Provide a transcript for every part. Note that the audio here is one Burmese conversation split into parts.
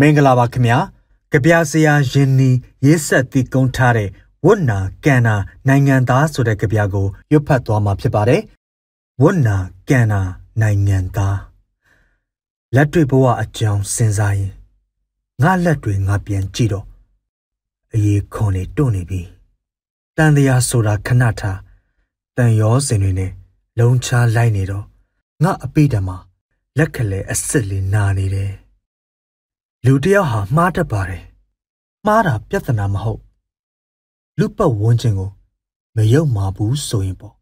မင်္ဂလာပါခင်ဗျာကြပြဆရာယင်းနီရေးဆက်တည်ကုန်းထားတဲ့ဝတ်နာကန်နာနိုင်ငံသားဆိုတဲ့ကြပြကိုရွတ်ဖတ်သွားမှာဖြစ်ပါတယ်ဝတ်နာကန်နာနိုင်ငံသားလက်တွေ့ဘဝအကြောင်းစဉ်းစားရင်ငါလက်တွေငါပြန်ကြည့်တော့အေးခွန်နေတွန့်နေပြီတန်တရားဆိုတာခဏထားတန်ရောစင်တွေနဲ့လုံချလိုက်နေတော့ငါအပိတမှာလက်ခလဲအစ်စ်လေးနာနေတယ် လူတယောက်ဟာမှားတတ်ပါတယ်မှားတာပြဿနာမဟုတ်လူပတ်ဝန်းကျင်ကိုမယုံမှာဘူးဆိုရင်ပေါ့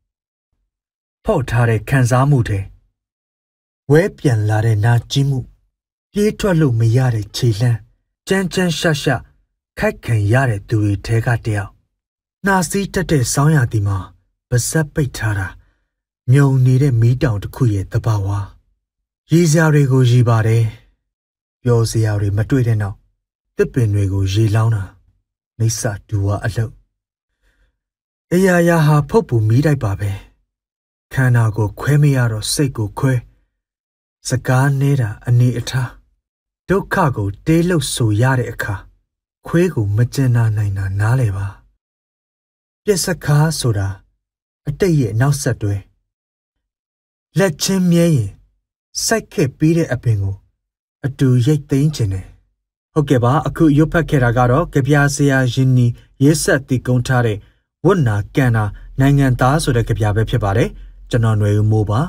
ဖောက်ထားတဲ့ခံစားမှုတွေဝဲပြန်လာတဲ့နာကျင်မှုပြေးထွက်လို့မရတဲ့ခြေလှမ်းကြမ်းကြမ်းရှက်ရှက်ခိုက်ခံရတဲ့သူတွေထဲကတယောက်နှာစီးတက်တဲ့ဆောင်းရသည်မှာပါဇက်ပိတ်ထားတာမြုံနေတဲ့မီးတောင်တစ်ခုရဲ့တဘာဝရည်စရာတွေကိုရည်ပါတယ် ပျော်စရာတွေမတွေ့တဲ့နောက်တစ်ပင်တွေကိုရေလောင်းတာမိစ္ဆာဒူဝါအလုပ်အရာရာဟာဖုတ်ပူမီးတိုက်ပါပဲခန္ဓာကိုခွဲမရတော့စိတ်ကိုခွဲစကားနေတာအနေအထားဒုက္ခကိုတေးလို့ဆိုရတဲ့အခါခွေးကိုမကျင်နာနိုင်တာနားလေပါပြက်စကားဆိုတာအတိတ်ရဲ့နောက်ဆက်တွဲလက်ချင်းမြဲရင်စိုက်ခဲ့ပြီးတဲ့အပင်ကို အတူရိတ်သိမ်းခြင်းတယ်ဟုတ်ကဲ့ပါအခုရွတ်ဖတ်ခဲ့တာကတော့ကြပြဆရာယင်းနီရေးဆက်တည်ကုန်းထားတဲ့ဝတ်နာကန်နာနိုင်ငံသားဆိုတဲ့ကြပြပဲဖြစ်ပါတယ်ကျွန်တော်ຫນွေဦးမိုးပါ